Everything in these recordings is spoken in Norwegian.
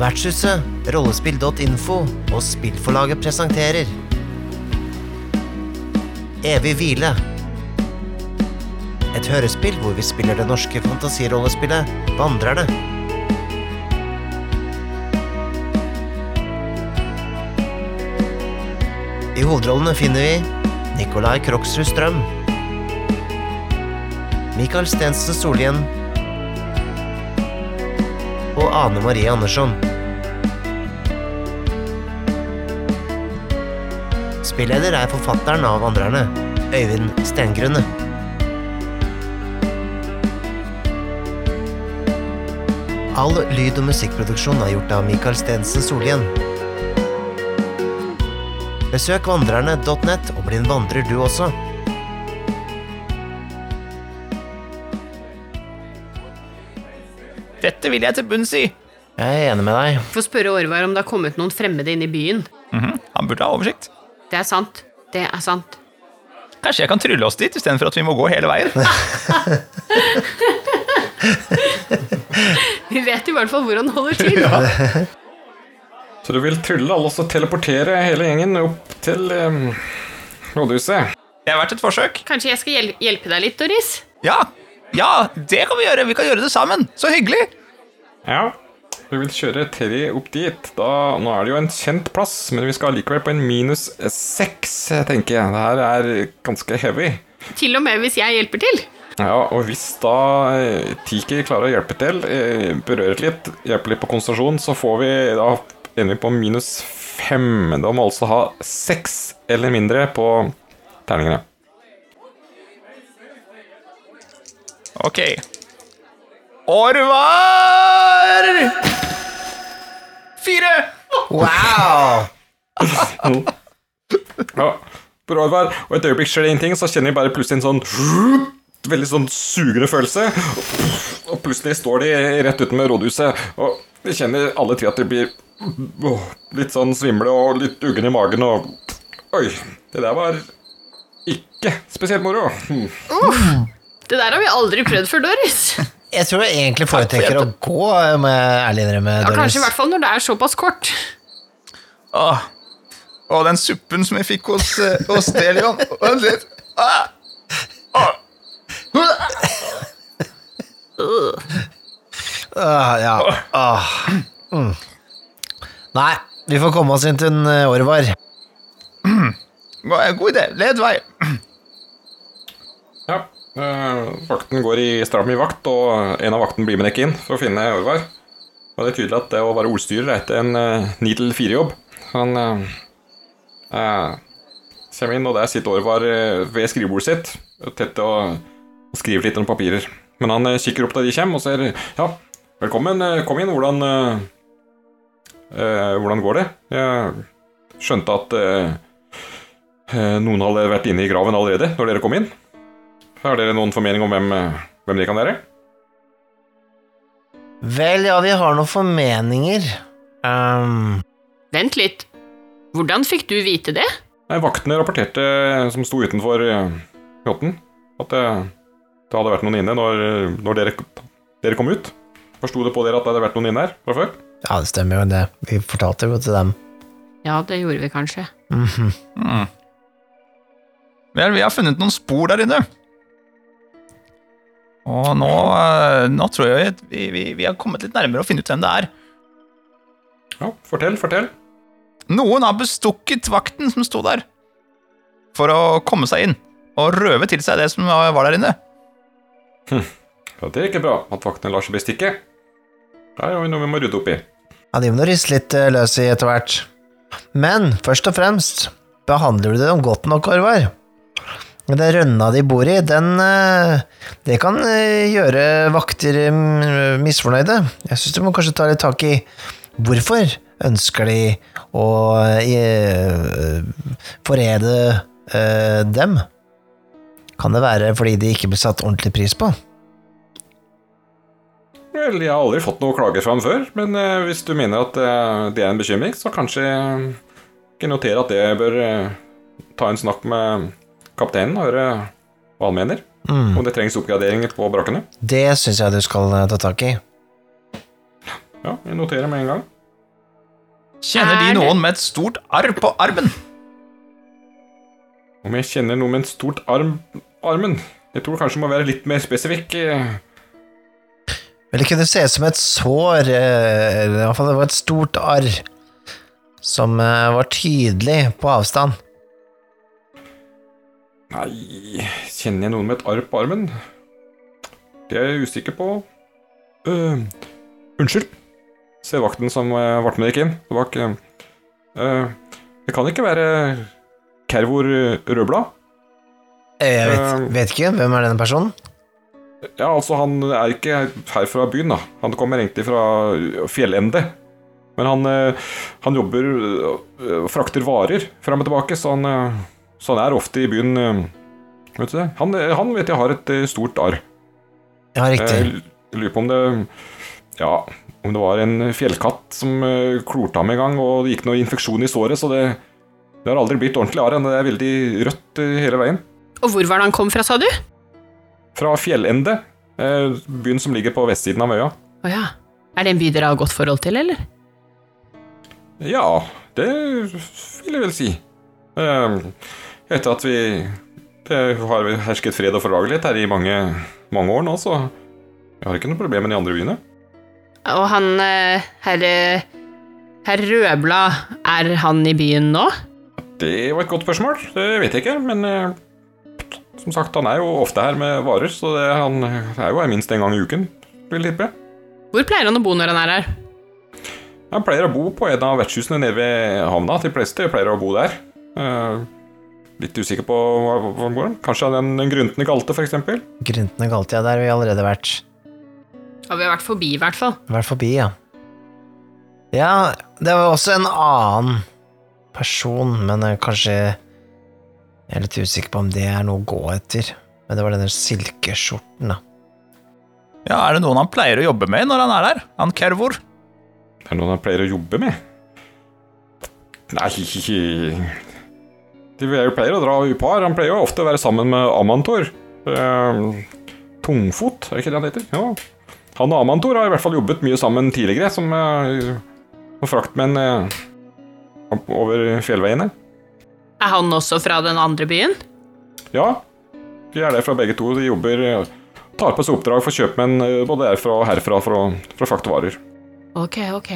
Vertshuset, rollespill.info og spillforlaget presenterer Evig hvile. Et hørespill hvor vi spiller det norske fantasirollespillet Vandrerne. I hovedrollene finner vi Nikolai Kroksrud Strøm. Mikael Stensen Solhjell og Ane Marie Andersson. Spilleder er forfatteren av Vandrerne, Øyvind Stengrunne. All lyd- og musikkproduksjon er gjort av Mikael Stensen Solien. Besøk vandrerne.net og bli en vandrer du også. Dette vil jeg til bunns i. Jeg er enig med deg. Få spørre Orvar om det har kommet noen fremmede inn i byen. Mhm, Han burde ha oversikt. Det er sant. Det er sant. Kanskje jeg kan trylle oss dit istedenfor at vi må gå hele veien. Vi vet i hvert fall hvor han holder til. Så du vil trylle alle og teleportere hele gjengen opp til um, rådhuset? Det har vært et forsøk. Kanskje jeg skal hjel hjelpe deg litt, Doris? Ja, ja, det kan vi gjøre. Vi kan gjøre det sammen. Så hyggelig. Ja. Vi vil kjøre Terry opp dit. Da, nå er det jo en kjent plass, men vi skal likevel på en minus seks, tenker jeg. Det her er ganske heavy. Til og med hvis jeg hjelper til. Ja, og hvis da eh, Tiki klarer å hjelpe til, eh, berøre litt, hjelpe litt på konsentrasjon, så får vi da ender vi på minus fem. Da må altså ha seks eller mindre på terningene. Ok. Orvar! Fire! Wow! Ja, på Orvar, og et øyeblikk skjer det ingenting, så kjenner vi bare plutselig en sånn veldig sånn sugende følelse. Og plutselig står de rett utenfor rådhuset, og vi kjenner alle tre at de blir litt sånn svimle og litt uggen i magen og Oi, det der var ikke spesielt moro. Det der har vi aldri prøvd før, Doris. Jeg tror jeg egentlig foretrekker å gå, må jeg ærlig innrømme. Ja, kanskje i hvert fall når det er såpass kort. Åh. Åh den suppen som vi fikk hos, eh, hos Delion. Vent litt. Ah. Åh. Ah, ja. Ah. Mm. Nei, vi får komme oss inn til en eh, Orvar. God god idé. Led vei. Ja, eh, vakten går i stram i vakt, og en av vakten blir med dere inn for å finne Orvar. Og det er tydelig at det å være ordstyrer er ikke en ni til fire-jobb. Han eh, eh, kommer inn, og der sitter Orvar eh, ved skrivebordet sitt, tett og, og skriver litt om papirer. Men han eh, kikker opp da de kommer, og ser Ja, velkommen, eh, kom inn, hvordan eh, eh, Hvordan går det? Jeg skjønte at eh, eh, noen hadde vært inne i graven allerede når dere kom inn. Har dere noen formening om hvem, eh, hvem de kan være? Vel, ja, vi har noen formeninger. Um, Vent litt. Hvordan fikk du vite det? Nei, Vaktene rapporterte, som sto utenfor eh, yachten, at det, det hadde vært noen inne når, når dere, dere kom ut. Forsto det på dere at det hadde vært noen inne her fra før? ja, det stemmer jo det. Vi fortalte jo til dem. Ja, det gjorde vi kanskje. Mhm. Mm. Vel, vi har funnet noen spor der inne. Og nå, eh, nå tror jeg vi, vi, vi har kommet litt nærmere å finne ut hvem det er. Ja, fortell, fortell. Noen har bestukket vakten som sto der, for å komme seg inn og røve til seg det som var der inne. Ja, det er ikke bra at vaktene lar seg bestikke. Det er jo noe vi må rydde opp i. Ja, de må riste litt eh, løs i etter hvert. Men først og fremst, behandler du dem godt nok, Orvar? Den rønna de bor i, den eh, Det kan eh, gjøre vakter eh, misfornøyde. Jeg syns du må kanskje ta litt tak i hvorfor ønsker de å eh, forræde dem? Kan det være fordi de ikke blir satt ordentlig pris på? Vel, jeg har aldri fått noe klager fra ham før, men hvis du mener at det er en bekymring, så kanskje jeg kan notere at jeg bør ta en snakk med kapteinen og høre hva han mener. Mm. Om det trengs oppgraderinger på brakkene. Det syns jeg du skal eh, ta tak i. Ja, jeg noterer med en gang. Kjenner Er de noen med et stort arr på armen? Om jeg kjenner noen med en stort arm armen Jeg tror kanskje jeg må være litt mer spesifikk. Vel, det kunne se ut som et sår, eh, eller i hvert fall det var et stort arr, som eh, var tydelig på avstand. Nei Kjenner jeg noen med et arr på armen? Det er jeg usikker på. Uh, unnskyld. Ser vakten som uh, ble med dere inn bak. eh, øh, det kan ikke være Kervor Rødblad? Jeg vet, vet ikke, hvem er denne personen? Ja, altså, han er ikke her fra byen, da. Han kommer egentlig fra fjellende. Men han, eh, han jobber og Frakter varer fram og tilbake, så han, eh, så han er ofte i byen eh, Vet du det? Han, eh, han vet jeg har et eh, stort arr. Ja, Jeg riktig. lurer på om det Ja, om det var en fjellkatt som klorte ham en gang, og det gikk noe infeksjon i såret, så det, det har aldri blitt ordentlig arr. Det er veldig rødt hele veien. Og hvor var det han kom fra, sa du? Fra fjellende, eh, byen som ligger på vestsiden av øya. Å ja. Er det en by dere har godt forhold til, eller? Ja, det vil jeg vel si. Eh, Etter at vi har hersket fred og fordragelighet her i mange, mange år nå, så jeg har ikke noe problem med de andre byene. Og han eh, herre Herr Rødblad, er han i byen nå? Det var et godt spørsmål. Det vet jeg ikke, men eh, som sagt, han er jo ofte her med varer, så det, han er jo her minst en gang i uken, vil jeg tippe. Hvor pleier han å bo når han er her? Han pleier å bo på en av vertshusene nede ved havna. De fleste pleier å bo der. Eh, litt usikker på hvordan går han bor. Kanskje den, den gruntende galte, for eksempel. galte, ja. der har vi allerede vært. Ja, vi har vært forbi, i hvert fall. Vært forbi, ja. Ja, det var også en annen person, men eh, kanskje Jeg er litt usikker på om det er noe å gå etter. Men det var denne silkeskjorten, da. Ja, Er det noen han pleier å jobbe med når han er der? Han Kervor? Er det noen han pleier å jobbe med? Nei De er pleier å dra i par. Han pleier jo ofte å være sammen med Amantor. Eh, tungfot, er det ikke det han heter? Ja. Han og Amantor har i hvert fall jobbet mye sammen tidligere, som som fraktmenn eh, over fjellveiene. Er han også fra den andre byen? Ja, de er der fra begge to. De jobber eh, Tar på seg oppdrag for kjøpmenn både herfra og herfra for å, for å frakte varer. Ok, ok.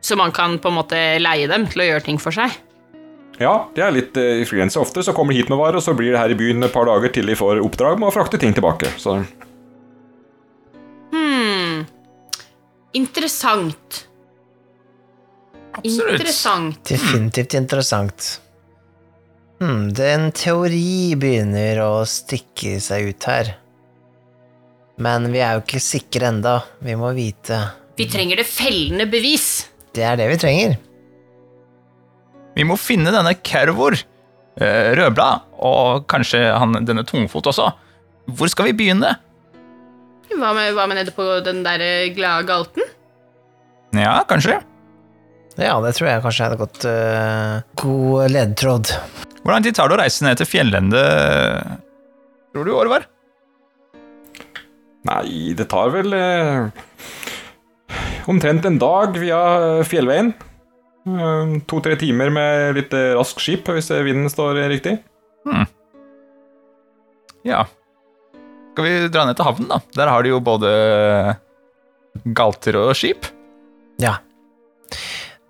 Så man kan på en måte leie dem til å gjøre ting for seg? Ja, det er litt eh, frilanser ofte. Så kommer de hit med varer, og så blir det her i byen et par dager til de får oppdrag med å frakte ting tilbake. Så Hmm. Interessant. Absolutt. Interessant. Definitivt interessant. Hmm, det er en teori begynner å stikke seg ut her. Men vi er jo ikke sikre enda. Vi må vite. Vi trenger det fellende bevis. Det er det vi trenger. Vi må finne denne Kervor, eh, Rødblad, og kanskje han, denne Tungfot også. Hvor skal vi begynne? Hva med, hva med nede på den der eh, glade galten? Ja, kanskje. Ja, det tror jeg kanskje hadde gått uh, god ledetråd. Hvor lang tid tar det å reise ned til fjellende, tror du, Orvar? Nei, det tar vel eh, omtrent en dag via fjellveien. Eh, To-tre timer med litt rask skip, hvis eh, vinden står riktig. Ja. Skal vi dra ned til havnen, da? Der har de jo både galter og skip. Ja.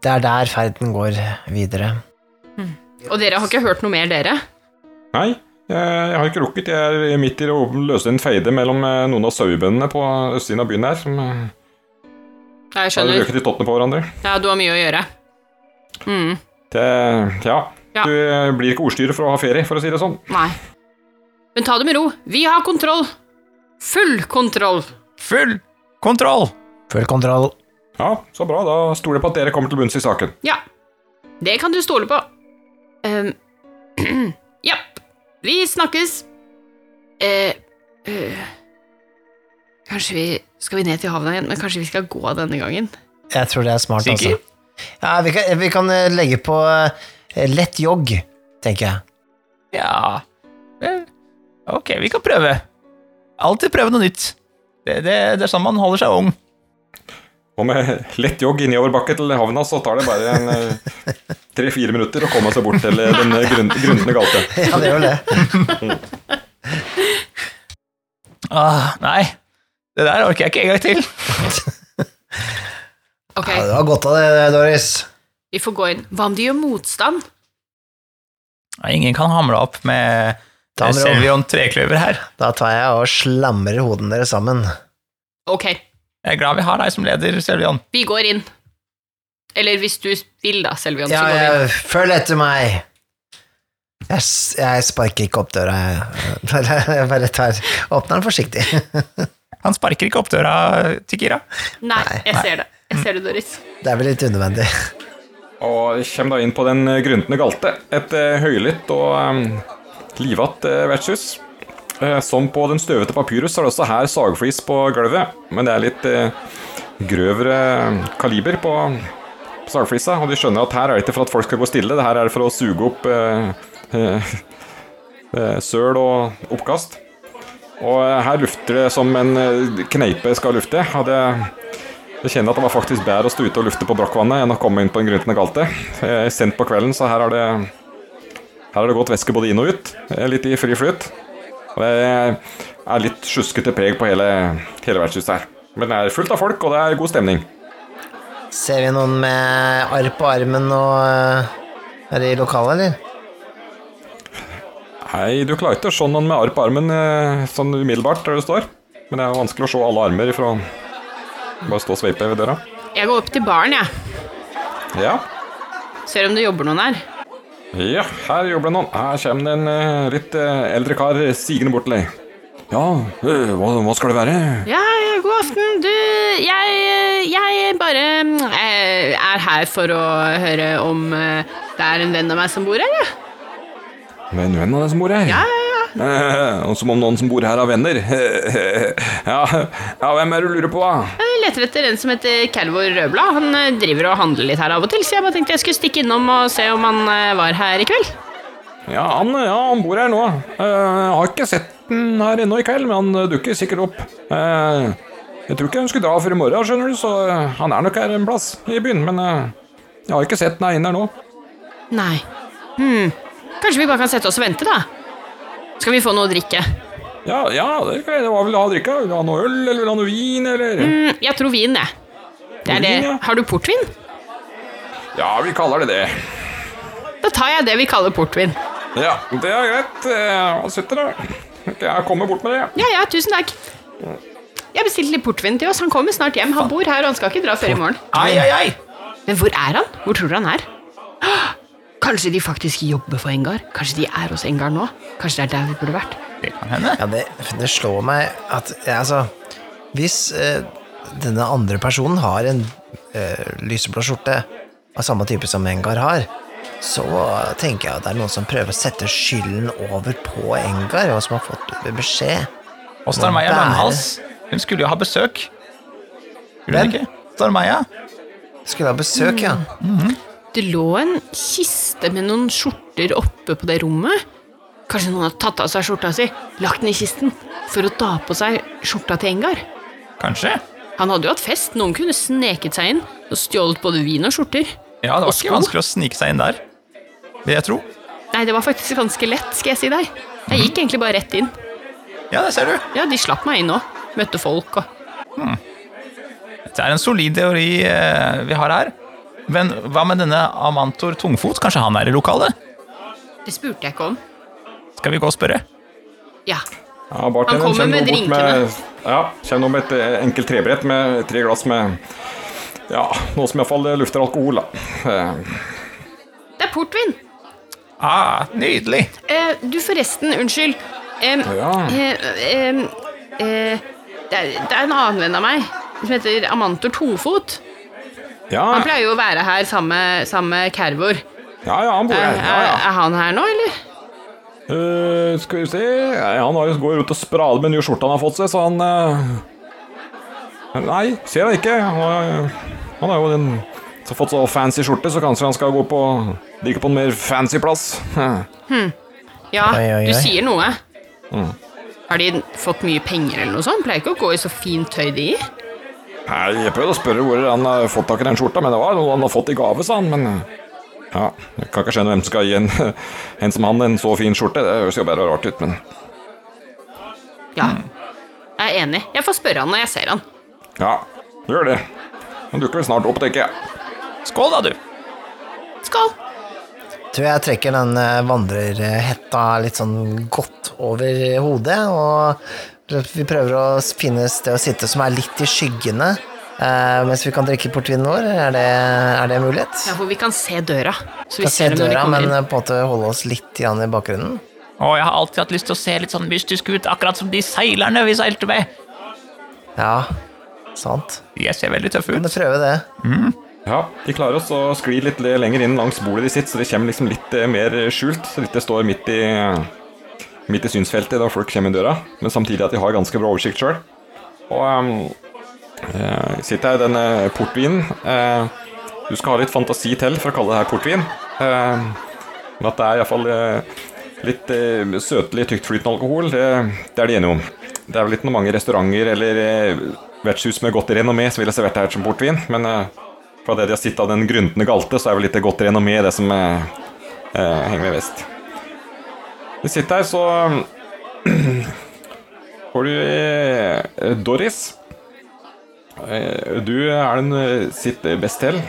Det er der ferden går videre. Og dere har ikke hørt noe mer, dere? Nei, jeg, jeg har ikke rukket. Jeg er midt i å løse en feide mellom eh, noen av sauebøndene på østsiden av byen her, som jeg skjønner. har røket i tottene på hverandre. Ja, du har mye å gjøre. Mm, Det, ja, Ja. du eh, blir ikke ordstyrer for å ha ferie, for å si det sånn. nei. Men ta det med ro. Vi har kontroll. Full kontroll. Full kontroll! Full kontroll. Ja, så bra. Da stoler jeg på at dere kommer til bunns i saken. Ja. Det kan du stole på. Um, ja. Vi snakkes. Uh, uh. kanskje vi Skal vi ned til havna igjen? Men kanskje vi skal gå denne gangen? Jeg tror det er smart, Sikker? altså. Ja, vi kan, vi kan eh, legge på eh, lett jogg, tenker jeg. Ja eh, Ok, vi kan prøve. Alltid prøve noe nytt. Det, det, det er sånn man holder seg ung. Og med lett jogg innoverbakke til havna, så tar det bare en tre-fire minutter å komme seg bort til den grunn, grunnende galte. Ja, det gjør det. Ah, nei, det der orker jeg ikke en gang til. Ok, Ja, du har godt av det, Doris. vi får gå inn. Hva om de gjør motstand? Nei, Ingen kan hamle opp med eh. Selvion trekløver her. Da tar jeg og slamrer hodene deres sammen. Ok, Jeg er glad vi har deg som leder, Selvion. vi går inn. Eller hvis du vil, da, Selvion, Ja, så går vi inn. følg etter meg. Jeg, jeg sparker ikke opp døra, jeg. Jeg bare tar Åpner den forsiktig. Han sparker ikke opp døra til Kira. Nei, Nei, jeg ser det. Jeg ser det, Doris. Det er vel litt unødvendig. Og kommer da inn på den eh, gruntende galte. Et eh, høylytt og um, livatt eh, vertshus. Eh, som på den støvete papyrus er det også her sagflis på gulvet, men det er litt eh, grøvere kaliber på, på sagflisa, og de skjønner at her er det ikke for at folk skal gå stille, det her er det for å suge opp eh, eh, eh, søl og oppkast. Og eh, her lufter det som en eh, kneipe skal lufte. Hadde jeg kjenner at det var faktisk bedre å stå ute og lufte på brakkvannet enn å komme inn på en gryntende galte. Jeg er sendt på kvelden, så her har det Her har det gått væske både inn og ut. Er Litt i fri flyt. Og det er litt sjuskete preg på hele, hele vertshuset her. Men det er fullt av folk, og det er god stemning. Ser vi noen med arr på armen og eh, Er det i lokalet, eller? Nei, du klarer ikke å se noen med arr på armen eh, sånn umiddelbart der du står. Men det er jo vanskelig å se alle armer ifra bare stå og sveipe ved døra. Jeg går opp til baren, jeg. Ja. Ser om det jobber noen her. Ja, her jobber det noen. Her kommer det en eh, litt eh, eldre kar sigende bort til deg. Ja, eh, hva, hva skal det være? Ja, god aften. Du, jeg, jeg bare eh, er her for å høre om det er en venn av meg som bor her, ja. En venn av deg som bor her? Ja, ja. Eh, som om noen som bor her har venner. ja, ja, hvem er det du lurer på, da? Jeg leter etter en som heter Calvor Rødblad. Han eh, driver og handler litt her av og til, så jeg bare tenkte jeg skulle stikke innom og se om han eh, var her i kveld. Ja, han, ja, han bor her nå. Eh, Jeg har ikke sett den her ennå i kveld, men han eh, dukker sikkert opp. Eh, Jeg tror ikke han skulle dra før i morgen, skjønner du, så eh, han er nok her en plass i byen, men eh, jeg har ikke sett den her inne her nå. Nei. Hm. Kanskje vi bare kan sette oss og vente, da? Skal vi få noe å drikke? Ja, ja, det kan jeg. Hva vil du ha å drikke? Vil du ha noe øl, eller vil du ha noe vin, eller? Mm, jeg tror vin, jeg. Det er det. Vin, ja. Har du portvin? Ja, vi kaller det det. Da tar jeg det vi kaller portvin. Ja, det er greit. Eh, Hva sitter det? Jeg kommer bort med det. Ja, ja, tusen takk. Jeg bestilte litt portvin til oss. Han kommer snart hjem. Han bor her, og han skal ikke dra før i morgen. Ai, ai, ai! Men hvor er han? Hvor tror du han er? Kanskje de faktisk jobber for Engar? Kanskje de er hos Engar nå? Kanskje det er der vi burde vært? Det kan hende. Ja, det, det slår meg at ja, altså Hvis eh, denne andre personen har en eh, lyseblå skjorte av samme type som Engar har, så tenker jeg at det er noen som prøver å sette skylden over på Engar, og som har fått beskjed. Og Starmeia Langhals. hun skulle jo ha besøk. Skulle hun ikke? Starmeia? Skulle ha besøk, ja. Det lå en kiste med noen skjorter oppe på det rommet. Kanskje noen har tatt av seg skjorta si, lagt den i kisten, for å ta på seg skjorta til Engar? Kanskje? Han hadde jo hatt fest, noen kunne sneket seg inn og stjålet både vin og skjorter. Ja, det var ikke vanskelig å snike seg inn der. Vil jeg tro. Nei, det var faktisk ganske lett, skal jeg si deg. Jeg gikk egentlig bare rett inn. Ja, det ser du. Ja, de slapp meg inn òg. Møtte folk og Det er en solid teori eh, vi har her. Men hva med denne Amantor Tungfot? Kanskje han er i lokalet? Det spurte jeg ikke om. Skal vi gå og spørre? Ja. Ja, Han kommer med drinkene. med, ja, kommer nå med et eh, enkelt trebrett med tre glass med ja, noe som iallfall lufter alkohol. da. Eh, Det er portvin. Ah, nydelig. Eh, du, forresten, unnskyld. Ja. eh, em, eh, det, er, det er en annen venn av meg som heter Amantor Tofot. Ja, Han pleier jo å være her sammen med, Kervor. ja, ja, han bor Er, her. Ja, er, ja. er han her nå, eller? Uh, skal vi se Han har jo går rundt og sprader med den nye skjorta han har fått seg, så han uh... Nei, ser jeg ikke. Han har, jo den så fått så fancy skjorte, så kanskje han skal gå på drikke på en mer fancy plass. Ja, Oi, oi, du sier noe. Mm. Har de fått mye penger eller noe sånt? Pleier ikke å gå i så fint tøy de gir. Nei, jeg prøvde å spørre hvor han har fått tak i den skjorta, men det var noe han har fått i gave, sa han. Men ja, jeg kan ikke skjønne hvem som skal gi en, en som han en så fin skjorte. Det høres jo bare rart ut, men Ja. Jeg er enig. Jeg får spørre han når jeg ser han. ja, gjør det. Han dukker vel snart opp, tenker jeg. Skål, da, du. Skål! Tror jeg trekker den eh, vandrerhetta litt sånn godt over hodet, og vi prøver å finne et sted å sitte som er litt i skyggene, eh, mens vi kan drikke portvinen vår. Er det, er det en mulighet? Ja, for vi kan se døra. Så vi Kan se ser se døra, men inn. eh, på en måte holde oss litt i bakgrunnen. Å, jeg har alltid hatt lyst til å se litt sånn mystisk ut, akkurat som de seilerne vi seilte med. Ja, sant. Jeg ser veldig tøffe Kan du ut. prøve det? Ja, de klarer oss å skli litt lenger inn langs bordet de sitter, så de kommer liksom litt eh, mer skjult, så de ikke står midt i, midt i synsfeltet da folk kommer inn døra, men samtidig at de har ganske bra oversikt sjøl. Og um, jeg sitter her i denne portvinen. Eh, du skal ha litt fantasi til for å kalle det her portvin. Eh, men at det er iallfall uh, litt eh, søtlig, tyktflytende alkohol, det, det er de enige om. Det er vel ikke noen mange restauranter eller eh, vertshus med godt renommé som ville servert det her som portvin, men eh, fra det de har sett av den gruntende galte, så er vel litt det godt renommé det som eh, eh, henger med best. Vi sitter her, så får du eh, Doris. Eh, du er den Sitt sitter best til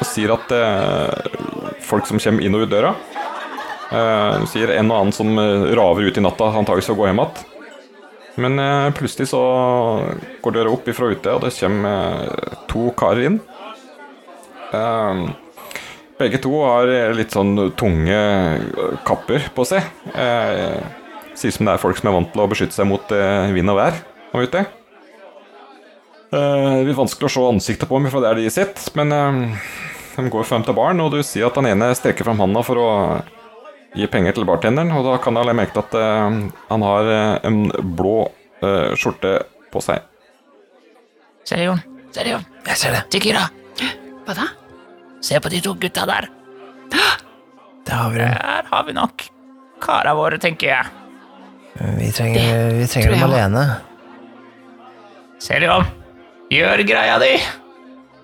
og sier at eh, folk som kommer inn og ut døra eh, Du sier en og annen som eh, raver ut i natta, antakelig skal gå hjem igjen. Men eh, plutselig så går døra opp ifra ute, og det kommer eh, to karer inn. Begge to har eh, litt sånn tunge eh, kapper på seg. Eh, Sier som det er folk som er vant til å beskytte seg mot eh, vind og vær Om ute. Eh, litt vanskelig å se ansiktet på dem fra der de sitter, men eh, de går frem til baren, og du sier at den ene strekker fram handa for å gi penger til bartenderen, og da kan jeg merke at eh, han har eh, en blå eh, skjorte på seg. Se, Jon. Se, Jon. Jeg ser det. Tikira. Hva da? Se på de to gutta der. Det har vi. Der har vi nok kara våre, tenker jeg. Vi trenger, vi trenger dem alene. Se, Jon. Gjør greia di.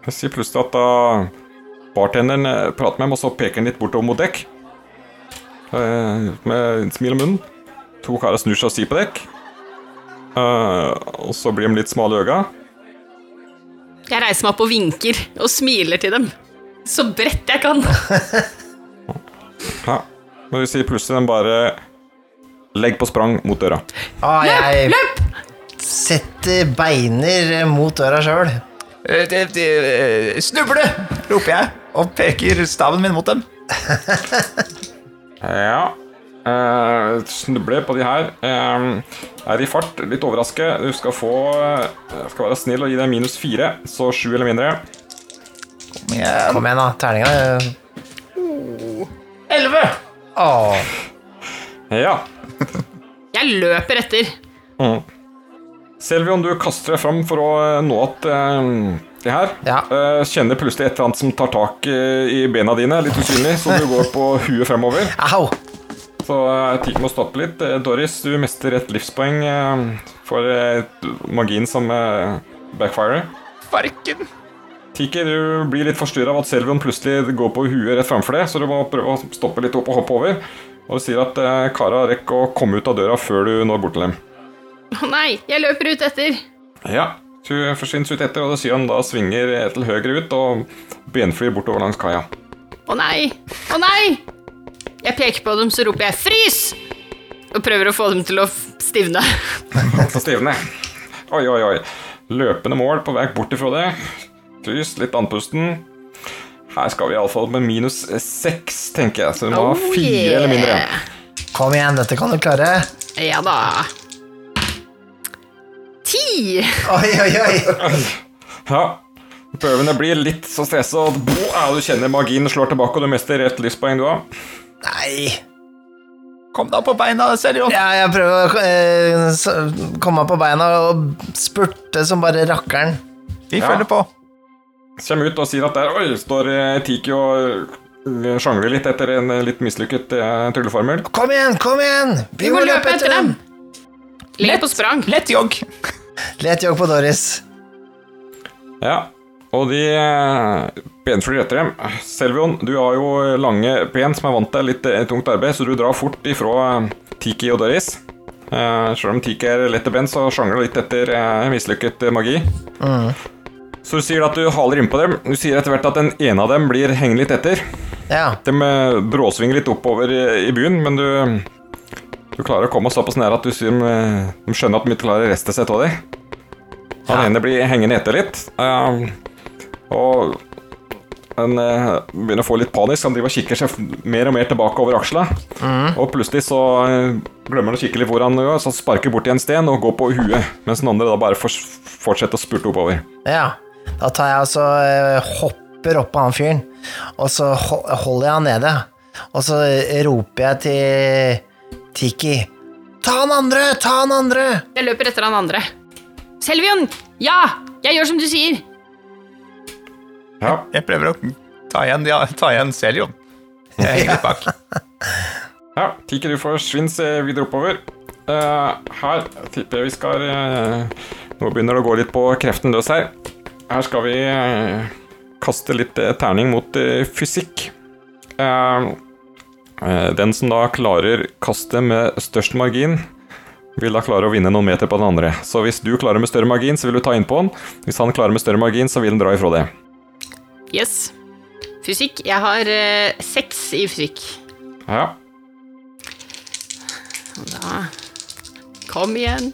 Jeg sier plutselig at da bartenderen eh, prater med dem, og så peker han litt bortover mot dekk. Eh, med smil om munnen. To karer snur seg og sier på dekk. Eh, og så blir de litt smale i øya. Jeg reiser meg opp og vinker og smiler til dem. Så bredt jeg kan. Ja. Men du sier plutselig den bare Legg på sprang mot døra. Ah, jeg Løp! setter beiner mot døra sjøl. Eh, eh, Snuble, roper jeg og peker staven min mot dem. Ja. Uh, snuble på de her. Uh, er i fart, litt overraske. Du skal få uh, Skal være snill og gi deg minus fire, så sju eller mindre. Kom igjen. Kom igjen, da. Terninga. Elleve. Åh. Ja. Jeg løper etter. Mm. Selv om du kaster deg fram for å eh, nå at uh, det her, Ja. Uh, kjenner plutselig et eller annet som tar tak eh, i bena dine, litt usynlig, så du går på huet fremover. Au! Så uh, tid må stoppe litt. Doris, du mister et livspoeng for magien som uh, backfirer. Farken. Tiki, du blir litt forstyrra av at Selvion plutselig går på huet rett framfor deg, så du må prøve å stoppe litt opp og hoppe over. Og du sier at uh, Kara rekker å komme ut av døra før du når bort til dem. Å nei, jeg løper ut etter. Ja, du forsvinner ut etter, og det sier han da svinger til høyre ut og benflyr bortover langs kaia. Å nei, å nei! Jeg peker på dem, så roper jeg 'frys!' og prøver å få dem til å stivne. Stivne. Oi, oi, oi. Løpende mål på vei bort ifra det. Frys, litt andpusten. Her skal vi iallfall med minus seks, tenker jeg. Så vi må ha Oh, fire eller mindre. Kom igjen, dette kan du klare. Ja da. Ti! Oi, oi, oi. Ja. Prøvene blir litt så stressa, og ja, du kjenner magien slår tilbake, og du mister ett livspoeng, du òg. Nei. Kom da på beina, Seljon. Ja, jeg prøver å eh, komme meg på beina og spurte som bare rakkeren. Vi Ja. følger på. Kommer ut og sier at der oi, står eh, Tiki og eh, sjangler litt etter en eh, litt mislykket trylleformel. Kom igjen, kom igjen! Vi må løpe etter dem. Lett på sprang. Lett jogg. Lett jogg på Doris. Ja, og de benflyr etter dem. Selvion, du har jo lange ben som er vant til litt tungt arbeid, så du drar fort ifra Tiki og Doris. Uh, Selv om Tiki er lett til ben, så sjangler du litt etter uh, mislykket magi. magi. Så du sier at du haler innpå dem. Du sier etter hvert at den ene av dem blir hengende litt etter. Ja. De eh, bråsvinger litt oppover i, byen, men du Du klarer å komme såpass nær at du sier de, de skjønner at de ikke klarer å reste seg av deg. Han Ja. ene blir hengende etter litt. eh, og han eh, begynner å få litt panisk. Han driver og kikker seg mer og mer tilbake over aksla. Og plutselig så eh, glemmer han å kikke litt hvor han går, så han sparker borti en sten og går på huet. Mens den andre da bare fortsetter å spurte oppover. ja. Da tar jeg altså eh, hopper opp på han fyren, og så holder jeg han nede. Og så roper jeg til Tiki Ta han andre! Ta han andre! Jeg løper etter han andre. Selvion! Ja! Jeg gjør som du sier. Ja, Jeg prøver å ta igjen, ja, ta igjen Celion. Jeg henger litt bak. Ja, Tiki, du forsvinner eh, videre oppover. Uh, her tipper jeg vi skal uh, Nå begynner det å gå litt på kreften løs her. Her skal vi eh, kaste litt eh, terning mot eh, fysikk. Den som da klarer kastet med størst margin, vil da klare å vinne noen meter på den andre. Så hvis du klarer med større margin, så vil du ta innpå han. Hvis han klarer med større margin, så vil han dra ifra det. Yes. Fysikk. Jeg har eh, seks i fysikk. Ja. Da Kom igjen.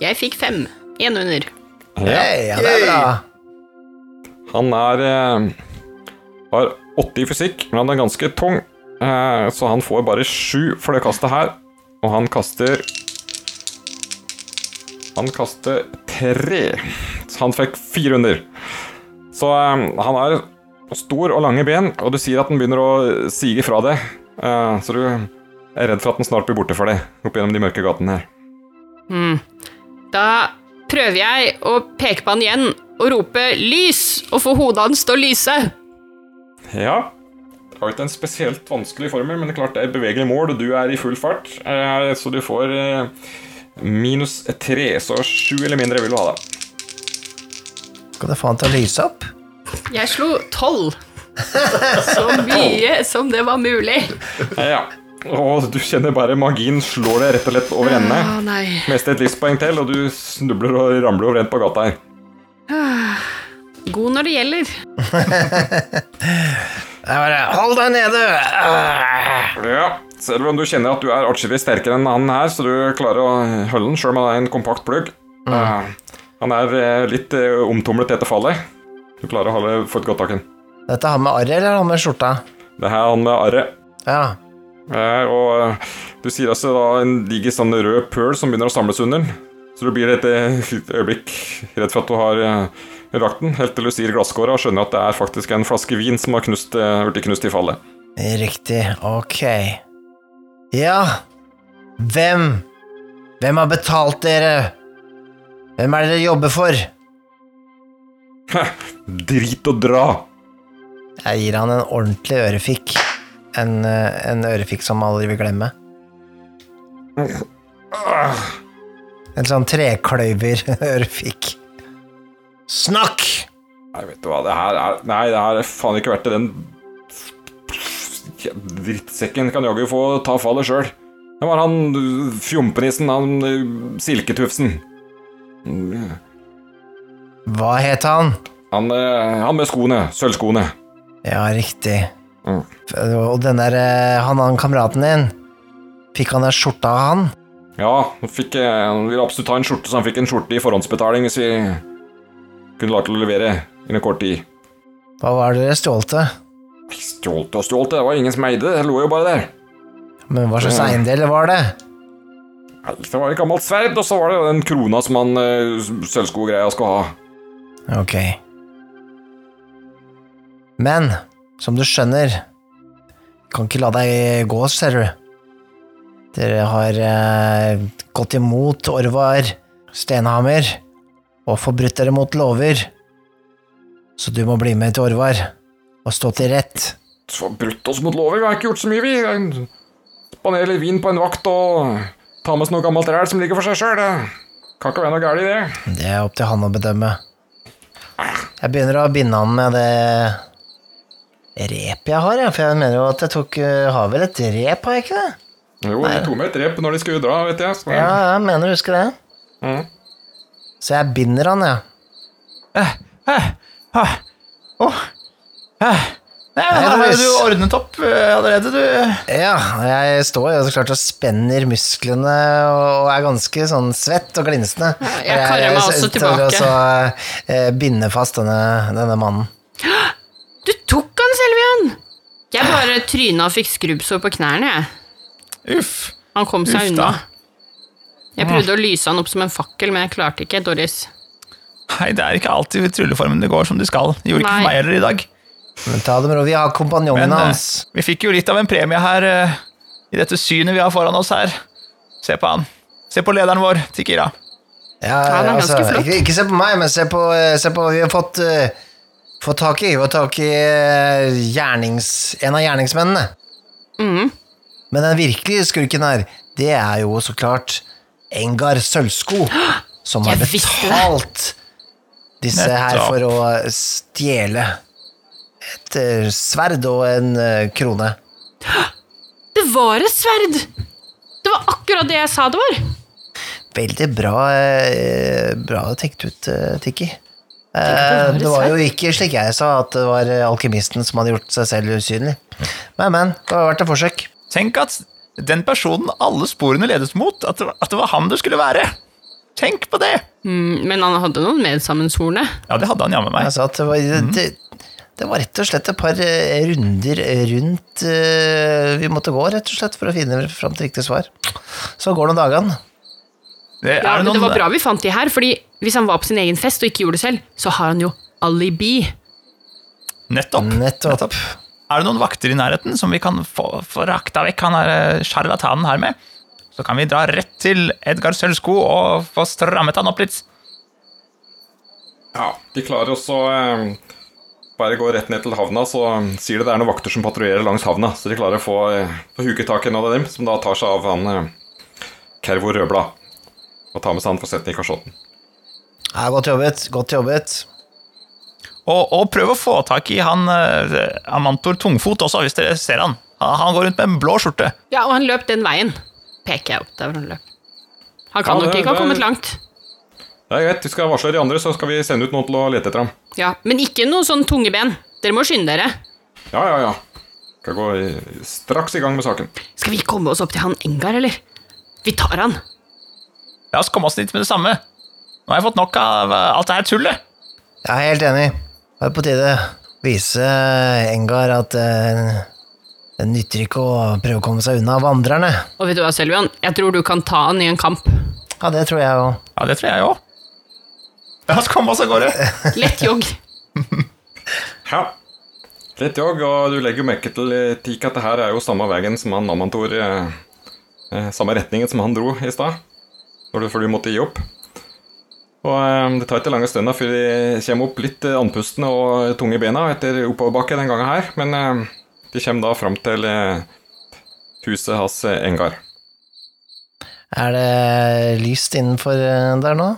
Jeg fikk fem. Én under. Hei, ja, det er bra. Han er eh, har åtte i fysikk, men han er ganske tung. Eh, så han får bare 7 for det kastet her. Og han kaster Han kaster 3. Så han fikk fire under. Så eh, han har stor og lange ben, og du sier at han begynner å sige fra det. Eh, så du er redd for at han snart blir borte for deg opp gjennom de mørke gatene her. Mm. Da prøver jeg å peke på han igjen og rope 'lys', og få hodet hans til å lyse. Ja. Det har ikke en spesielt vanskelig formel, men det er klart det er bevegelig mål, og du er i full fart. Eh, Så du får eh, minus tre, så sju eller mindre vil du ha, da. Skal du få han til å lyse opp? Jeg slo tolv. Så mye som det var mulig. Ja. Og du kjenner bare magien slår deg rett og slett over ende. Nei. Mest et livspoeng til, og du snubler og ramler over ende på gata her. God når det gjelder. Bare Hold deg nede! Ah. Ja, selv om du kjenner at du er atskillig sterkere enn han her, så du klarer å holde den, sjøl om han er en kompakt plugg. Eh, han er eh, litt uh, omtumlet etter fallet. Du klarer å holde, få et godt tak i den. Dette er han med arret eller han med skjorta? Det her er han med arret. Ja. Eh, og eh, du sier altså da en diger sånn rød pøl som begynner å samles under den. Så du blir et eh, øyeblikk redd for at du har rakt den, helt til du sier glasskåra og skjønner at det er faktisk en flaske vin som har knust, blitt knust i fallet. Riktig. Ok. Ja. Hvem? Hvem har betalt dere? Hvem er det dere jobber for? Drit og dra! Jeg gir han en ordentlig ørefik. En, eh, en ørefik som aldri vil glemme. En sånn trekløyver-ørefik. Snakk! Nei, vet du hva, det her er Nei, det her er faen ikke verdt det. Den drittsekken kan jaggu få ta fallet sjøl. Det var han fjompenissen, han uh, silketufsen. Hva het han? Han, uh, han med skoene. Sølvskoene. Ja, riktig. Mm. Og den der eh, han, han kameraten din, fikk han den skjorta av han? Ja, han, fikk, eh, han ville absolutt ha en skjorte, så han fikk en skjorte i forhåndsbetaling hvis vi kunne lagt til å levere innen kort tid. Hva var det dere stjålte? Stjålte og stjålte, det var ingen som eide det, det lå jo bare der. Men hva slags eiendel var det? Nei, Det var et gammelt sverd, og så var det den krona som han uh, sølvskogreia skal ha. Ok. Men, som du skjønner, kan ikke la deg gå, ser du. Dere har eh, gått imot Orvar Stenhammer og forbrutt dere mot lover. Så du må bli med til Orvar og stå til rett. Forbrutt oss mot lover, vi har ikke gjort så mye, vi. Spanere litt vin på en vakt og ta med oss noe gammelt ræl som ligger for seg sjøl. Kan ikke være noe galt i det. Det er opp til han å bedømme. Jeg begynner å binde han med det repet jeg har, jeg. For jeg mener jo at jeg tok eh, Har vel et rep, har jeg ikke det? Jo, de tok med et rep når de skulle dra, vet jeg. Så, Ja, jeg mener å huske det. Mm. Så jeg binder han, jeg. Eh, eh, ah, oh, eh. Nei, her har jo du ordnet opp eh, allerede, du. Ja, jeg står jo så klart og spenner musklene og er ganske sånn svett og glinsende. jeg karrer meg også tilbake. også, eh, binde fast denne, denne mannen. Du tok han, Selvian! Jeg bare tryna og fikk skrubbsår på knærne, jeg. Uff. Han kom seg Uff unna. Jeg prøvde å lyse han opp som en fakkel, men jeg klarte ikke, Doris. Nei, det er ikke alltid trylleformen det går som de skal. Det gjorde ikke Nei. for meg heller i dag. Men ta det med ro, vi har kompanjongen eh, hans. vi fikk jo litt av en premie her uh, i dette synet vi har foran oss her. Se på han. Se på lederen vår, Tikira. Ja, ja altså, ikke, ikke se på meg, men se på, eh, se på vi har fått, eh, fått tak i, Få tak i eh, gjernings, en av gjerningsmennene. Mm. Men den virkelige skurken her, det er jo så klart Engar Sølvsko, som har betalt disse her for å stjele et eh, sverd og en eh, krone. Det var et sverd! Det var akkurat det jeg sa det var. Veldig bra, bra tenkt ut, Tikki. Det Eh, var Det var jo ikke slik jeg sa, at det var eh, alkymisten som hadde gjort seg selv usynlig. Men, men, det har vært et forsøk. Tenk at den personen alle sporene ledet mot, at det, var- at det var han det skulle være. Tenk på det! Mm, men han hadde noen medsammensvorne. Ja, det hadde han jammen meg. Jeg sa at det var, mm. det, det var rett og slett et par eh, runder rundt vi måtte gå, rett og slett, for å finne fram til riktig svar. Så går nå dagene. Det, Ja, er men det var bra vi fant de her, fordi hvis han var på sin egen fest og ikke gjorde det selv, så har han jo alibi. nettopp. Nettopp. Er det noen vakter i nærheten som vi kan få, få rakta vekk han her eh, sjarlatanen her med? Så kan vi dra rett til Edgar Sølvsko og få strammet han opp litt. Ja, de klarer også eh, bare gå rett ned til havna, så eh, sier de det er noen vakter som patruljerer langs havna, så de klarer å få, eh, få huket tak i en av dem, som da tar seg av han eh, Kervo Rødblad, og tar med seg han sette i kasjotten. Ja, godt jobbet. Godt jobbet. Og, og prøv å få tak i han eh, Amantor Tungfot også, hvis dere ser han. Han han går rundt med en blå skjorte. Ja, og han løp den veien. Peker jeg opp der hvor han løp. Han kan Ja, nok ikke ha kommet langt. Det er greit, vi skal varsle de andre, så skal vi sende ut noen til å lete etter ham. Ja, Men ikke noe sånn tunge ben. Dere må skynde dere. Ja, ja, ja. Skal gå i, straks i gang med saken. Skal vi komme oss opp til han Engar, eller? Vi tar han. La oss komme oss dit med det samme. Nå har jeg fått nok av eh, alt det her tullet. Jeg er helt enig. Det er på tide å vise Engar at eh, det nytter ikke å prøve å komme seg unna vandrerne. Og vet du hva, Selvian? Jeg tror du kan ta han i en kamp. Ja, det tror jeg òg. Ja, det tror jeg òg. La oss komme oss av gårde. Lett jogg. Ja. Litt jogg, og du legger jo merke til, eh, Tik, at det her er jo samme veien som han Amantor eh, eh, Samme retningen som han dro i stad, når du- måtte gi opp. Og eh, det tar ikke lange stunda før de kommer opp litt eh, andpustne og tunge i bena etter oppoverbakke den gangen her, men eh, de kommer da fram til huset hans Engar. Er det lyst innenfor der nå?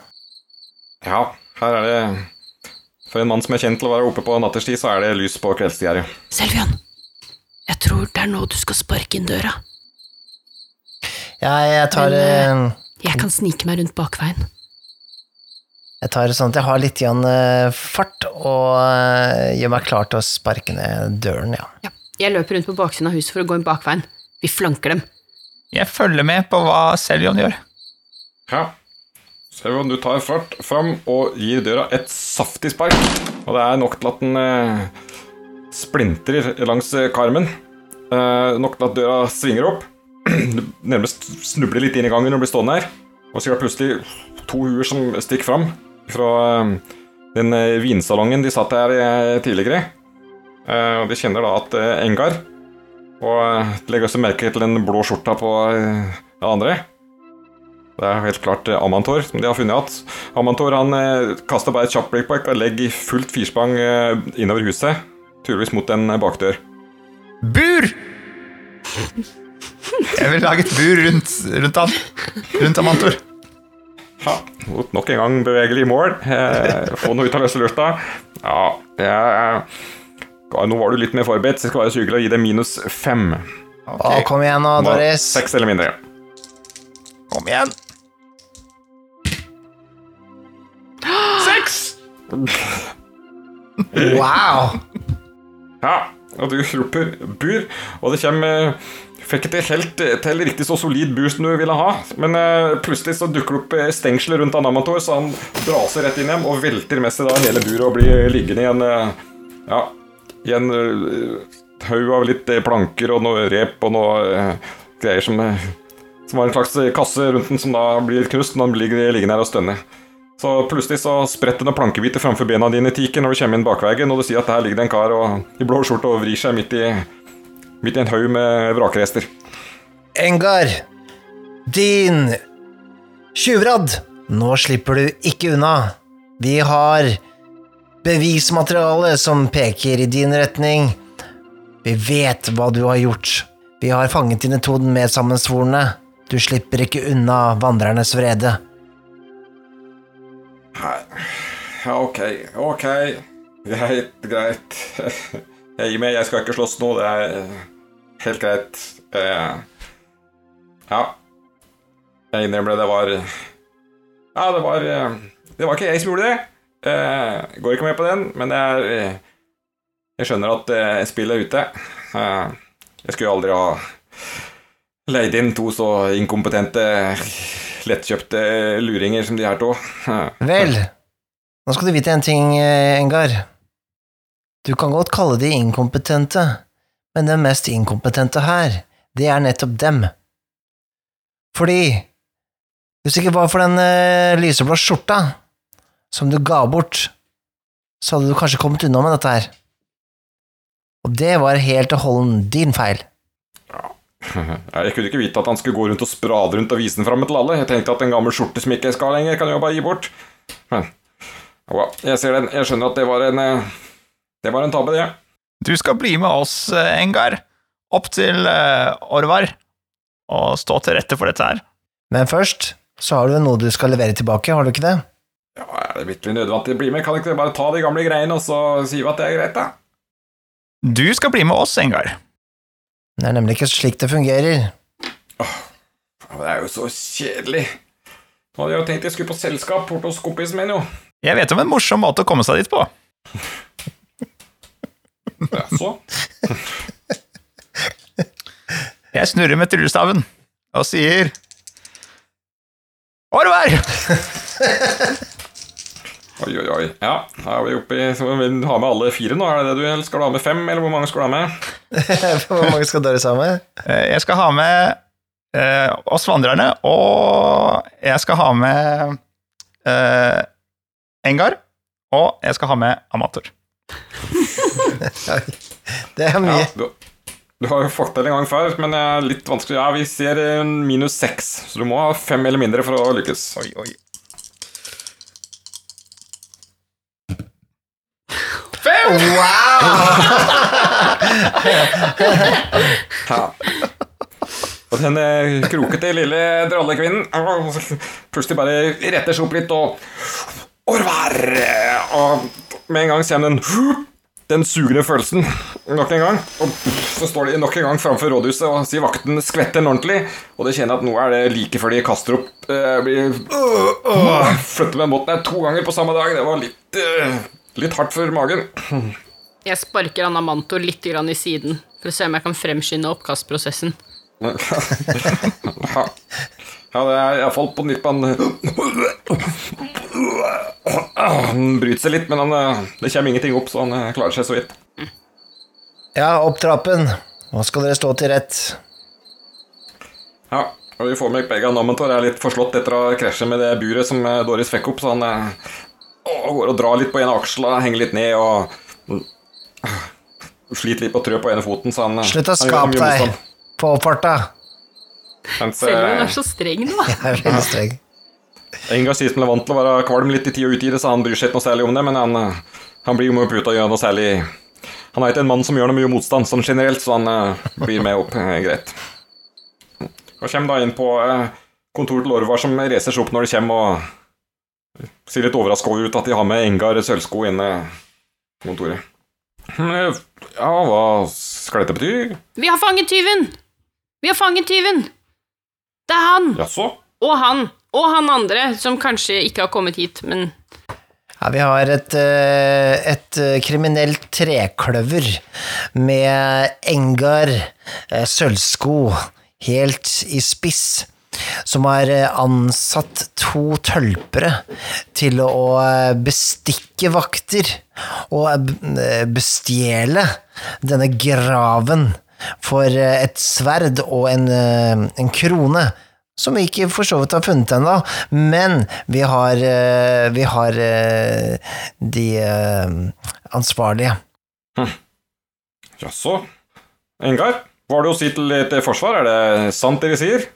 Ja, her er det For en mann som er kjent til å være oppe på natterstid, så er det lys på kveldstida. Selvian, jeg tror det er nå du skal sparke inn døra. Ja, jeg tar, Men, Jeg kan snike meg rundt bakveien. jeg tar sånn at jeg har litt igjen eh, fart, og eh, gjør meg klar til å sparke ned døren, ja. Ja, jeg løper rundt på baksiden av huset for å gå inn bakveien. Vi flanker dem. Jeg følger med på hva Seljon gjør. Ja. Seljon, du tar fart fram og gir døra et saftig spark. Og det er nok til at den eh, splintrer langs eh, karmen. Eh, nok til at døra svinger opp. Nærmest snubler litt inn i gangen og blir stående her. Og så er det plutselig to huer som stikker fram fra eh, den eh, vinsalongen de satt her eh, tidligere. Og de kjenner da at Engar Og legger også merke til den blå skjorta på det andre. Det er helt klart Amantor som de har funnet igjen. Amantor han kaster bare et kjapt blikk på og legger i fullt firsprang innover huset. Tydeligvis mot en bakdør. Bur! Jeg vil lage et bur rundt, rundt han. Rundt Amantor. Ja, nok en gang bevegelig mål. Eh, få noe ut av løse lufta. Ja, jeg, ja, nå var du litt mer forberedt, så jeg skal være så hyggelig å gi deg minus fem. Å, kom igjen nå, Doris. Seks eller mindre. Kom igjen! Seks! Wow! Ja, og du roper bur, og det kommer Fikk ikke helt til riktig så solid boost du ville ha, men uh, plutselig så dukker det opp eh, stengsler rundt Anamator, så han braser rett inn hjem og velter med seg da hele buret og blir liggende i en uh, Ja, i en uh, haug av litt planker og noe rep og noe greier som Som var en slags kasse rundt den som da blir knust når den ligger liggende her og stønner. Så plutselig så spretter noen plankebiter framfor bena dine, i Tiken, når du kommer inn bakveien, og du sier at der ligger det en kar og, i blå skjorte og vrir seg midt i, midt i en haug med vrakrester. Engar, din tjuvradd, nå slipper du ikke unna. Vi har bevismateriale som peker i din retning. Vi vet hva du har gjort. Vi har fanget dine to medsammensvorne. Du slipper ikke unna vandrernes vrede. Ja, ok, ok. Greit, greit. Jeg gir meg, jeg skal ikke slåss nå, det er helt greit. Eh, Ja. Jeg innrømmer det, det var Ja, det var eh, Det var ikke jeg som gjorde det. Jeg Går ikke med på den, men jeg, eh, jeg skjønner at eh, spillet er ute. Eh, Jeg skulle aldri ha leid inn to så inkompetente, lettkjøpte luringer som de her to. Eh, Vel, nå skal du vite en ting, eh, Engar. Du kan godt kalle de inkompetente, men den mest inkompetente her, det er nettopp dem. Fordi hvis det ikke var for den eh, lyseblå skjorta som du ga bort, så hadde du kanskje kommet unna med dette her. Og det var helt og holden din feil. Jeg kunne ikke vite at han skulle gå rundt og sprade rundt og vise den fram til alle. Jeg tenkte at en gammel skjorte som ikke skal lenger, kan jeg jo bare gi bort. Men jeg. Jeg skjønner at det var en eh, Det var en tabbe, det. Du skal bli med oss, eh, Engar, opp til eh, Orvar, og stå til rette for dette her. Men først så har du noe du skal levere tilbake, har du ikke det? Ja, Er det virkelig nødvendig å bli med? Kan ikke bare ta de gamle greiene og så si at det er greit, da? Du skal bli med oss, Engar. Det er nemlig ikke slik det fungerer. Åh, Det er jo så kjedelig. Nå hadde jeg jo tenkt jeg skulle på selskap bort hos kompisen min, jo. Jeg vet om en morsom måte å komme seg dit på. Jaså? Jeg snurrer med tryllestaven og sier Orvar! Oi, oi, oi. Ja, da er vi oppe i så Vil du ha med alle fire nå? Er det det du eller Skal du ha med fem, eller hvor mange skal du ha med? Hvor mange skal dere ha med? Eh, Jeg skal ha med eh, oss vandrerne, og jeg skal ha med eh, Engar, og jeg skal ha med Amator. Det er mye. Ja, du, du har jo fått til en gang før, men det er litt vanskelig. Ja, vi ser en minus seks, så du må ha fem eller mindre for å lykkes. Oi, oi. Fem! Ja. Og den eh, krokete lille drallekvinnen øh, plutselig bare retter seg opp litt og Orvar! Og med en gang kommer den den sugende følelsen nok en gang. Og så står de nok en gang framfor rådhuset og sier vakten skvetter den ordentlig. Og de kjenner at nå er det like før de kaster opp. eh, blir Flytter med båten her to ganger på samme dag. Det var litt, øh, litt hardt for magen. Jeg sparker Anamanto litt grann i siden for å se om jeg kan fremskynde oppkastprosessen. Ja, det er iallfall på nippen Han bryter seg litt, men han, eh, det kommer ingenting opp, så han eh, klarer seg så vidt. Ja, opp trappen. Nå skal dere stå til rett. Ja, og vi får med begge Namentor er litt forslått etter å krasje med det buret som eh, Doris fikk opp, så han å, går og drar litt på ene aksla, henger litt ned og mm, sliter litt på trø på ene foten, så han Slutt å skape deg på oppfarta. Selv om hun er så streng nå. Jeg er veldig streng. Som er vant til å være kvalm litt i tid og utide, så han bryr seg ikke noe særlig om det, men han, eh, han blir jo med opp ut og gjør noe særlig Han er ikke en mann som gjør noe mye motstand sånn generelt, så han uh, blir med opp uh, greit. Og kommer da inn på uh, kontoret til Orvar som reiser seg opp når de kommer, og ser litt overraska ut at de har med Engar sølvsko inne på kontoret. «Hm, Ja, hva skal dette bety? Vi har fanget tyven! Vi har fanget tyven! Det er han! Jaså? Og han! Og han andre, som kanskje ikke har kommet hit, men Ja, vi har et, eh, et eh, kriminelt trekløver med Engar eh, sølvsko helt i spiss, som har ansatt to tølpere til å bestikke vakter og bestjele denne graven for et sverd og en, en krone. Som vi ikke for så vidt har funnet ennå, men vi har, eh, vi har eh, de ansvarlige. ansvarlige. Jaså? Engar, hva har du å si til ditt forsvar? Er det sant vi sier?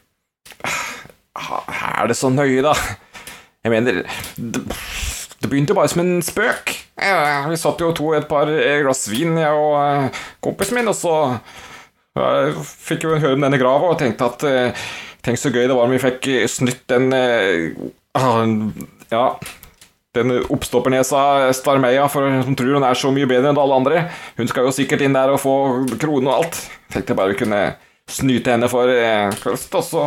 Ah, Er det så nøye, da? Jeg mener Det, begynte jo bare som en spøk. Vi satt jo to i et par eh, glass vin, jeg og eh, kompisen min, og så jeg fikk jo høre om denne grava og tenkte at eh, Tenk så gøy det var om vi fikk eh, snytt den eh, ah, Ja, den oppstoppernesa Starmeia, for som tror hun er så mye bedre enn alle andre. Hun skal jo sikkert inn der og få krone og alt. Tenkte bare vi kunne snyte henne for eh, først, og så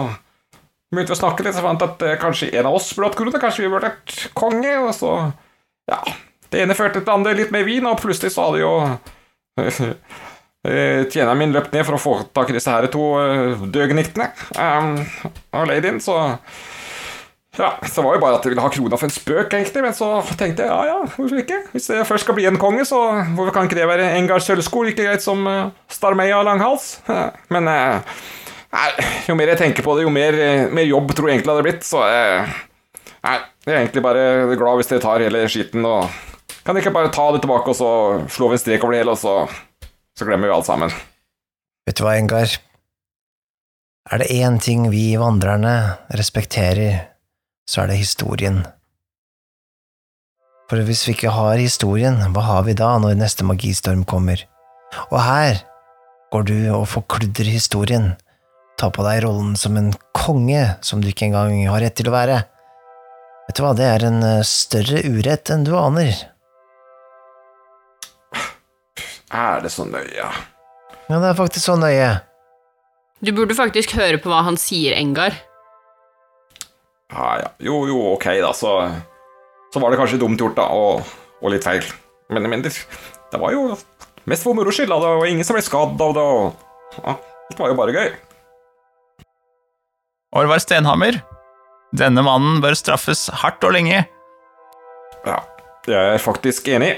begynte vi å snakke litt, så fant jeg at kanskje en av oss burde hatt krone, kanskje vi burde vært konge, og så Ja. Det ene førte til det andre, litt mer vin, og plutselig så hadde jo Tjeneren min løp ned for å få tak i disse her to eh, døgniktene um, leid ladyen, så ja, så var jo bare at jeg ville ha krona for en spøk, egentlig, men så tenkte jeg ja, ja, hvorfor ikke? Hvis jeg først skal bli en konge, så hvorfor kan ikke det være Engar sølvsko like greit som uh, Starmeia langhals? Men uh, nei, jo mer jeg tenker på det, jo mer, eh, mer jobb tror jeg egentlig det hadde blitt, så uh, Nei, jeg er egentlig bare glad hvis dere tar hele skitten og Kan dere ikke bare ta det tilbake og så slå vi en strek over det hele, og så, så glemmer vi alt sammen. Vet du hva, Engar? Er det én ting vi vandrerne respekterer, så er det historien. For hvis vi ikke har historien, hva har vi da når neste magistorm kommer? Og her går du og forkludrer historien, tar på deg rollen som en konge som du ikke engang har rett til å være. Vet du hva, det er en eh, større urett enn du aner. Er det så nøye? Ja, det er faktisk så nøye. du burde faktisk høre på hva han sier, Engar. Ja, ja. Jo, jo, ok, da, så Så var det kanskje dumt gjort, da, og, og litt feil. Men, men det, det var jo mest for moro skyld, da. Det var ingen som ble skadd av det, og ja, Det var jo bare gøy. Orvar Stenhammer, denne mannen bør straffes hardt og lenge. Ja, jeg er faktisk enig.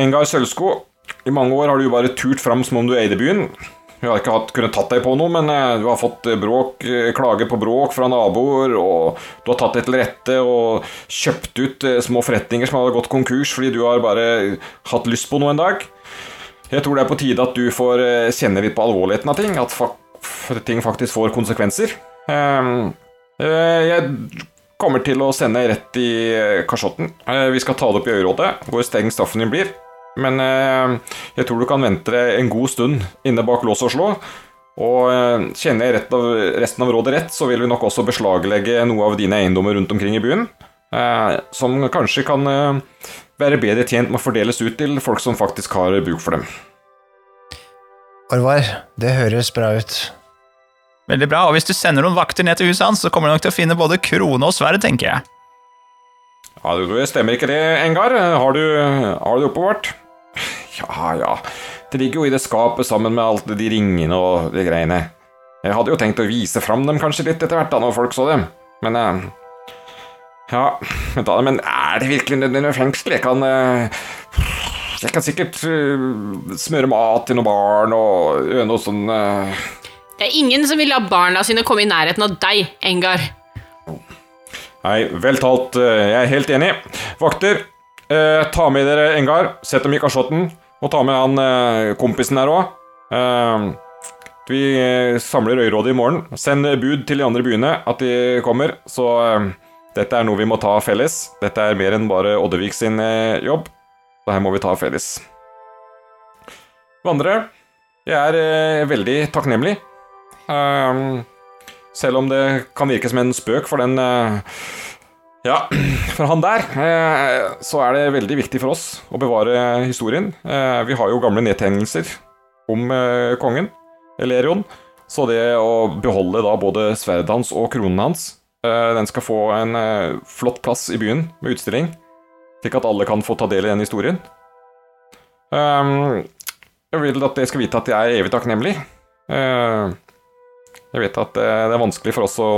Engar Sølvsko, i mange år har du jo bare turt fram som om du eide byen. Du har ikke hatt, kunnet tatt deg på noe, men eh, du har fått eh, bråk, eh, klager på bråk fra naboer, og du har tatt deg til rette og kjøpt ut små forretninger som hadde gått konkurs fordi du har bare hatt lyst på noe en dag. Jeg tror det er på tide at du får kjenne litt på alvorligheten av ting, at fa ting faktisk får konsekvenser. Ehm, eh, jeg kommer til å sende rett i kasjotten. Vi skal ta det opp i øyrådet, hvor streng straffen din blir. Men eh, jeg tror du kan vente deg en god stund inne bak lås og slå. Og eh, kjenner jeg rett av, resten av rådet rett, så vil vi nok også beslaglegge noe av dine eiendommer rundt omkring i byen. Eh, som kanskje kan eh, være bedre tjent med å fordeles ut til folk som faktisk har bruk for dem. Orvar, det høres bra ut. Veldig bra, og hvis du sender noen vakter ned til huset hans, så kommer du nok til å finne både krone og sverd, tenker jeg. Ja, det stemmer ikke det, Engar? Har du, har du det oppbevart? Ja, ja. Det ligger jo i det skapet sammen med alt de ringene og de greiene. Jeg hadde jo tenkt å vise fram dem kanskje litt etter hvert, da, når folk så dem. Men eh, Ja, vent da, men er det virkelig nødvendig med fengsel? Jeg kan eh, Jeg kan sikkert eh, smøre mat til noen barn og gjøre noe sånn eh, Det er ingen som vil la barna sine komme i nærheten av deg, Engar. Nei, vel talt. eh, Jeg er helt enig. Vakter, eh, ta med dere Engar. Sett dem i kasjotten. Og ta med han eh, kompisen her òg. Eh, vi eh, samler øyrådet i morgen. Send bud til de andre byene at de kommer. Så dette er noe vi må ta felles. Dette er mer enn bare Oddevik sin jobb. Så her må vi ta felles. Vandrere, jeg er veldig takknemlig. Selv om det kan virke som en spøk for den Ja, for han der, eh, så er det veldig viktig for oss å bevare historien. Eh, Vi har jo gamle nedtegnelser om eh, kongen, Elerion. Så det å beholde da både sverdet hans og kronen hans Den skal få en flott plass i byen med utstilling, slik at alle kan få ta del i den historien. Jeg vil at dere skal vite at jeg er evig takknemlig. Jeg vet at det er vanskelig for oss å,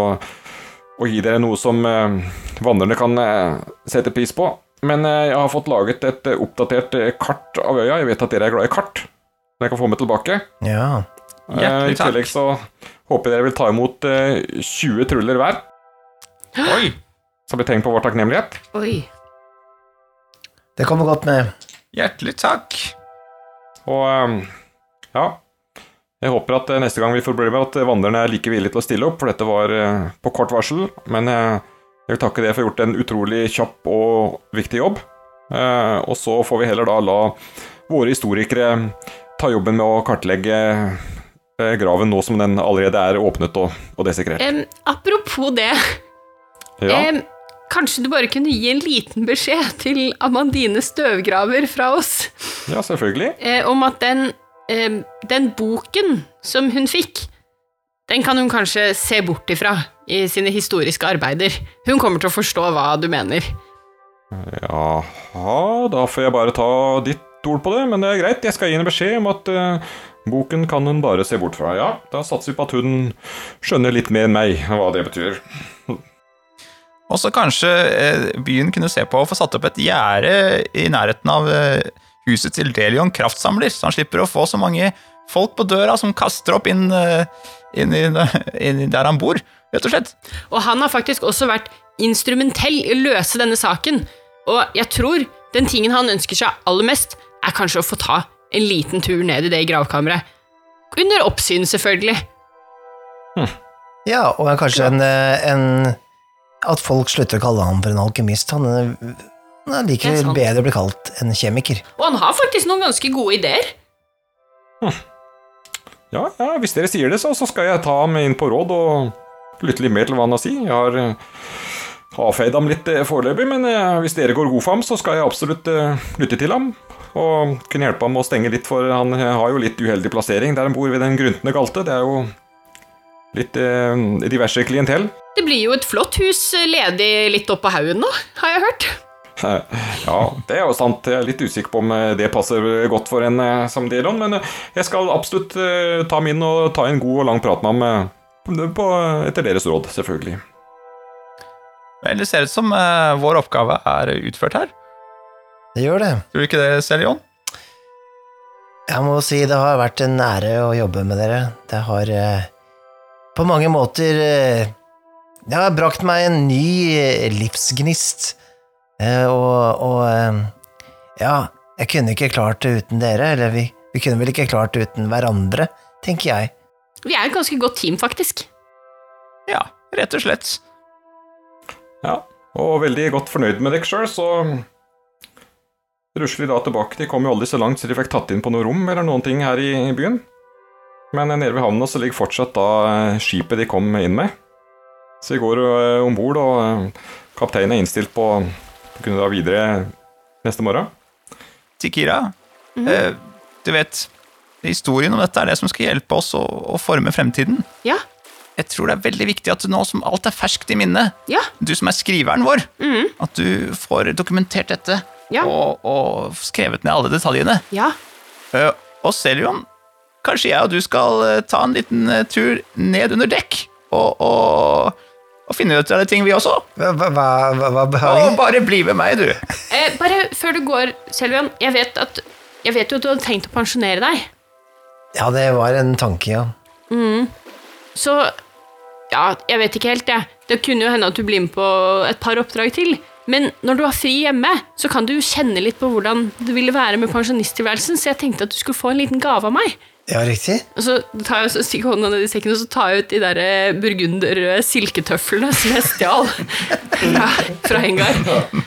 å gi dere noe som eh, vandrerne kan eh, sette pris på. Men eh, jeg har fått laget et oppdatert kart av øya. Jeg vet at dere er glad i kart. Som jeg kan få meg tilbake. Ja. Hjertelig takk. I tillegg så håper jeg dere vil ta imot eh, 20 truller hver, Oi! som blir tegn på vår takknemlighet. Oi. Det kommer godt med. Hjertelig takk. Og ja Jeg håper at eh, neste gang vi får med at eh, vandrerne er like villige til å stille opp, for dette var eh, på kort varsel. Men jeg vil takke dere for å ha gjort en utrolig kjapp og viktig jobb. Og så får vi heller da la våre historikere ta jobben med å kartlegge graven nå som den allerede er åpnet og, og desekrert. Um, apropos det, Ja, Um, kanskje du bare kunne gi en liten beskjed til Amandine Støvgraver fra oss ja, selvfølgelig. eh, om at den, em, den boken som hun fikk, den kan hun kanskje se bort ifra i sine historiske arbeider. Hun kommer til å forstå hva du mener. Jaha, da får jeg bare ta ditt ord på det, men det er greit. Jeg skal gi henne beskjed om at eh, boken kan hun bare se bort fra. Ja, da satser vi på at hun skjønner litt mer enn meg hva det betyr. Og så kanskje eh, byen kunne se på å få satt opp et gjerde i nærheten av eh, huset til Delion kraftsamler, så han slipper å få så mange folk på døra som kaster opp inn, inn, inn, inn der han bor, rett og slett. Og han har faktisk også vært instrumentell i å løse denne saken. Og jeg tror den tingen han ønsker seg aller mest, er kanskje å få ta en liten tur ned i det gravkammeret. Under oppsyn, selvfølgelig. Ja, og kanskje en, eh, en At folk slutter å kalle han for en alkymist. Han, eh, han liker Det er bedre å bli kalt en kjemiker. Og han har faktisk noen ganske gode ideer. Ja, ja, hvis dere sier det, så, så skal jeg ta ham inn på råd og lytte litt mer til hva han har å si. Jeg har eh, avfeid ham litt eh, foreløpig, men eh, hvis dere går god for ham, så skal jeg absolutt lytte til ham. Og kunne hjelpe ham å stenge litt, for han har jo litt uheldig plassering der han bor ved den gruntende galte. Det er jo litt eh, diverse klientell. Det blir jo et flott hus ledig litt oppå haugen nå, har jeg hørt. Ja, det er jo sant. Jeg er litt usikker på om eh, det passer godt for en eh, som Delon, men eh, jeg skal absolutt ta min og ta en god og lang prat med ham på, etter deres råd, selvfølgelig. Vel, det ser ut som vår oppgave er utført her. Det gjør det. Tror du ikke det, Celion? Jeg må si det har vært en ære å jobbe med dere. Det har på mange måter Det har brakt meg en ny livsgnist. Eh, og og eh, ja, jeg kunne ikke klart det uten dere. Eller vi, vi kunne vel ikke klart det uten hverandre, tenker jeg. Vi er et ganske godt team, faktisk. Ja, rett og slett. Ja, og veldig godt fornøyd med dere sjøl, så rusler de da tilbake. De kom jo aldri så langt så de fikk tatt inn på noe rom eller noen ting her i, i byen. Men eh, nede ved havna så ligger fortsatt da skipet de kom inn med. Så vi går om bord, og kapteinen er innstilt på å kunne dra videre neste morgen. Tikira, eh, du vet, historien om dette er det som skal hjelpe oss å, å forme fremtiden. Ja, Jeg tror det er veldig viktig at du nå som alt er ferskt i minne, ja, du som er skriveren vår, mhm, at du får dokumentert dette Ja. og, og skrevet ned alle detaljene. ja. Eh, og Seljon, kanskje jeg og du skal eh, ta en liten eh, tur ned under dekk og, og, og finne ut av det ting, vi også. Hva, hva, hva, hva Og bare bli med meg, du. Eh, bare før du går, Selvian, jeg vet, at, jeg vet jo at du hadde tenkt å pensjonere deg. Ja, det var en tanke, ja. Så ja, jeg vet ikke helt, jeg. Det kunne jo hende at du blir med på et par oppdrag til. Men når du har fri hjemme, så kan du kjenne litt på hvordan det ville være med pensjonisttilværelsen, så jeg tenkte at du skulle få en liten gave av meg. Ja, riktig. Og så tar jeg så stikker hånda ned i sekken og så tar jeg ut de der eh, burgunderrøde silketøflene som jeg stjal ja, fra Hengar.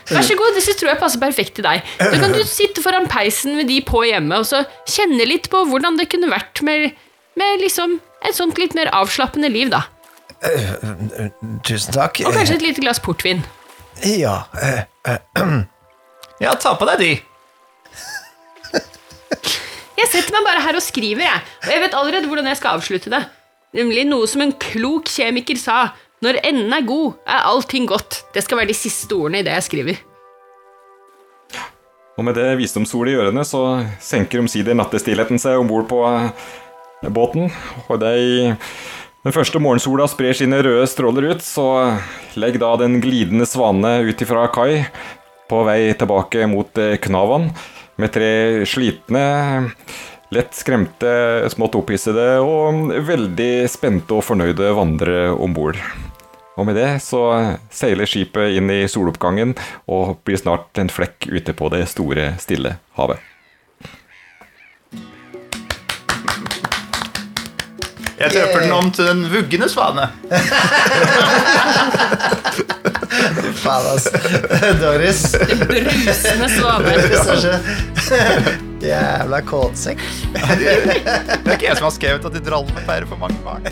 Vær så god, disse tror jeg passer perfekt til deg. Da kan du sitte foran peisen med de på hjemme og så kjenne litt på hvordan det kunne vært med, med liksom et sånt litt mer avslappende liv, da. Tusen takk. Og kanskje et lite glass portvin. Ja. eh, Ja, ta på deg de. Jeg setter meg bare her og skriver, jeg. Og jeg vet allerede hvordan jeg skal avslutte det. Nemlig noe som en klok kjemiker sa. Når enden er god, er allting godt. Det skal være de siste ordene i det jeg skriver. Og med det visdomsordet i ørene så senker omsider nattestillheten seg om bord på eh, båten. Og er den første morgensola sprer sine røde stråler ut, så legg da den glidende svane ut ifra kai på vei tilbake mot eh, Knavan med tre slitne, lett skremte, smått opphissede og veldig spente og fornøyde vandrere om bord. Og med det så seiler skipet inn i soloppgangen og blir snart en flekk ute på det store, stille havet. Jeg døper den om til Den vuggende svane. Faen, ass. Doris. Brusende svane. Jævla kåtsekk. Det er ikke jeg som har skrevet at de drallene med færre for mange barn.